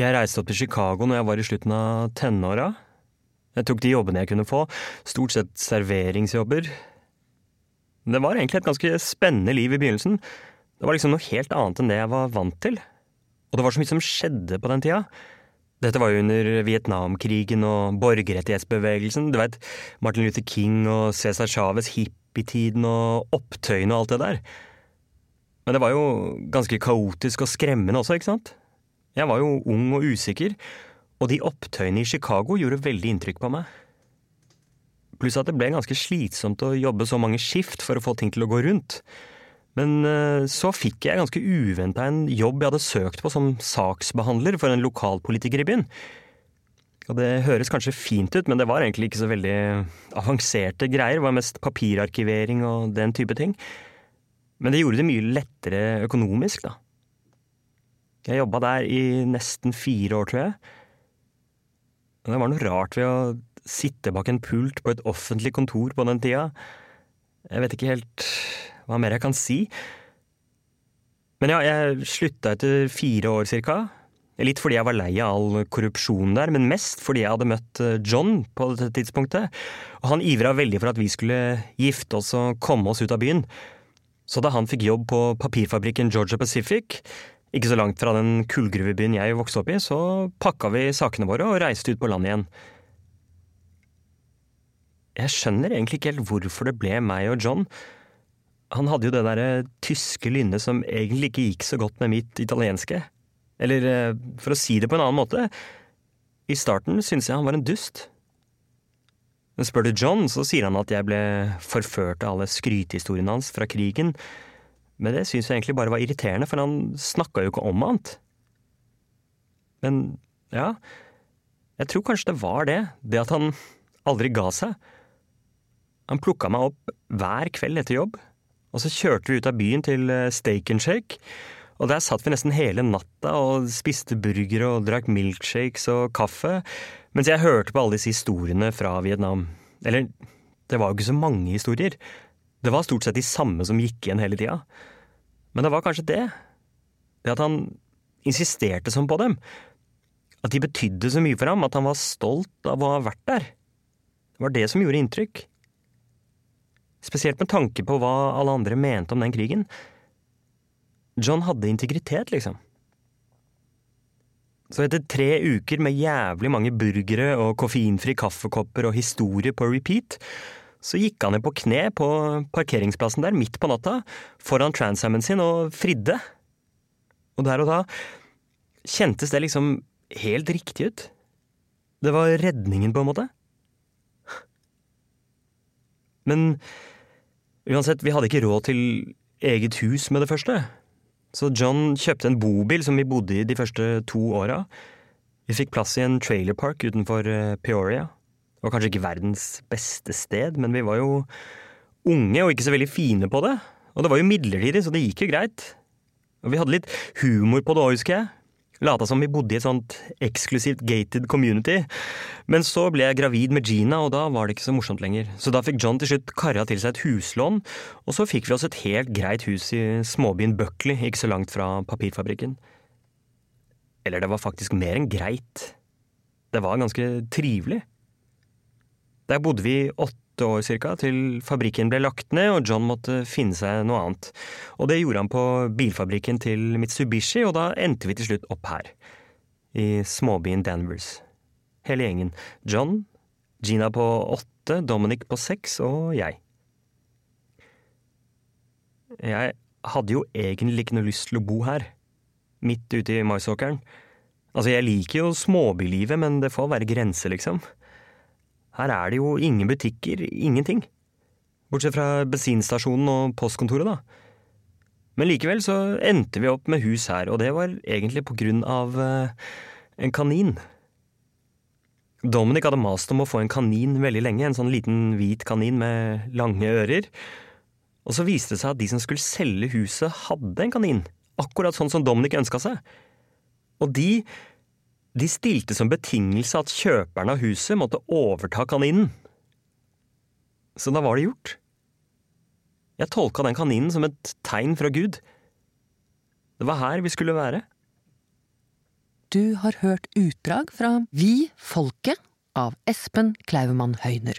Jeg reiste opp til Chicago når jeg var i slutten av tenåra. Jeg tok de jobbene jeg kunne få, stort sett serveringsjobber. Det var egentlig et ganske spennende liv i begynnelsen. Det var liksom noe helt annet enn det jeg var vant til. Og det var så mye som skjedde på den tida. Dette var jo under Vietnamkrigen og borgerrettighetsbevegelsen. Du veit, Martin Luther King og Cæsar Chávez, hippietiden og opptøyene og alt det der. Men det var jo ganske kaotisk og skremmende også, ikke sant? Jeg var jo ung og usikker, og de opptøyene i Chicago gjorde veldig inntrykk på meg. Pluss at det ble ganske slitsomt å jobbe så mange skift for å få ting til å gå rundt. Men eh, så fikk jeg ganske uventa en jobb jeg hadde søkt på som saksbehandler for en lokalpolitiker i byen. Og det høres kanskje fint ut, men det var egentlig ikke så veldig avanserte greier. Det var mest papirarkivering og den type ting. Men det gjorde det mye lettere økonomisk, da. Jeg jobba der i nesten fire år, tror jeg. Det var noe rart ved å sitte bak en pult på et offentlig kontor på den tida. Jeg vet ikke helt hva mer jeg kan si. Men ja, jeg slutta etter fire år cirka. Litt fordi jeg var lei av all korrupsjonen der, men mest fordi jeg hadde møtt eh, John på dette tidspunktet. Og han ivra veldig for at vi skulle gifte oss og komme oss ut av byen. Så da han fikk jobb på papirfabrikken Georgia Pacific, ikke så langt fra den kullgruvebyen jeg vokste opp i, så pakka vi sakene våre og reiste ut på land igjen. Jeg skjønner egentlig ikke helt hvorfor det ble meg og John. Han hadde jo det derre tyske lynnet som egentlig ikke gikk så godt med mitt italienske. Eller eh, for å si det på en annen måte, i starten syntes jeg han var en dust. Men spør du John, så sier han at jeg ble forført av alle skrytehistoriene hans fra krigen, men det syns jeg egentlig bare var irriterende, for han snakka jo ikke om annet. Men ja, jeg tror kanskje det var det, det at han aldri ga seg. Han plukka meg opp hver kveld etter jobb, og så kjørte vi ut av byen til eh, Steak and Shake, og der satt vi nesten hele natta og spiste burgere og drakk milkshakes og kaffe, mens jeg hørte på alle disse historiene fra Vietnam. Eller, det var jo ikke så mange historier. Det var stort sett de samme som gikk igjen hele tida. Men det var kanskje det. Det at han insisterte sånn på dem. At de betydde så mye for ham, at han var stolt av å ha vært der. Det var det som gjorde inntrykk. Spesielt med tanke på hva alle andre mente om den krigen. John hadde integritet, liksom. Så etter tre uker med jævlig mange burgere og koffeinfri kaffekopper og historie på repeat, så gikk han ned på kne på parkeringsplassen der midt på natta, foran Transamen sin, og fridde. Og der og da kjentes det liksom helt riktig ut. Det var redningen, på en måte. Men uansett, vi hadde ikke råd til eget hus med det første. Så John kjøpte en bobil som vi bodde i de første to åra. Vi fikk plass i en trailerpark utenfor eh, Peoria. Det var kanskje ikke verdens beste sted, men vi var jo unge og ikke så veldig fine på det. Og det var jo midlertidig, så det gikk jo greit. Og vi hadde litt humor på det òg, husker jeg. Lata som vi bodde i et sånt eksklusivt gated community. Men så ble jeg gravid med Gina, og da var det ikke så morsomt lenger. Så da fikk John til slutt kara til seg et huslån, og så fikk vi oss et helt greit hus i småbyen Buckley, ikke så langt fra papirfabrikken. Eller det var faktisk mer enn greit. Det var ganske trivelig. Der bodde vi åtte år cirka, til fabrikken ble lagt ned og John måtte finne seg noe annet. Og det gjorde han på bilfabrikken til Mitsubishi, og da endte vi til slutt opp her. I småbyen Danvers. Hele gjengen. John, Gina på åtte, Dominic på seks og jeg. Jeg hadde jo egentlig ikke noe lyst til å bo her. Midt ute i maisåkeren. Altså, jeg liker jo småbylivet, men det får være grenser, liksom. Her er det jo ingen butikker, ingenting. Bortsett fra bensinstasjonen og postkontoret, da. Men likevel så endte vi opp med hus her, og det var egentlig på grunn av uh, en kanin. Dominic hadde mast om å få en kanin veldig lenge, en sånn liten hvit kanin med lange ører. Og så viste det seg at de som skulle selge huset, hadde en kanin. Akkurat sånn som Dominic ønska seg. Og de de stilte som betingelse at kjøperne av huset måtte overta kaninen. Så da var det gjort. Jeg tolka den kaninen som et tegn fra Gud. Det var her vi skulle være. Du har hørt utdrag fra Vi folket av Espen Klaumann Høyner.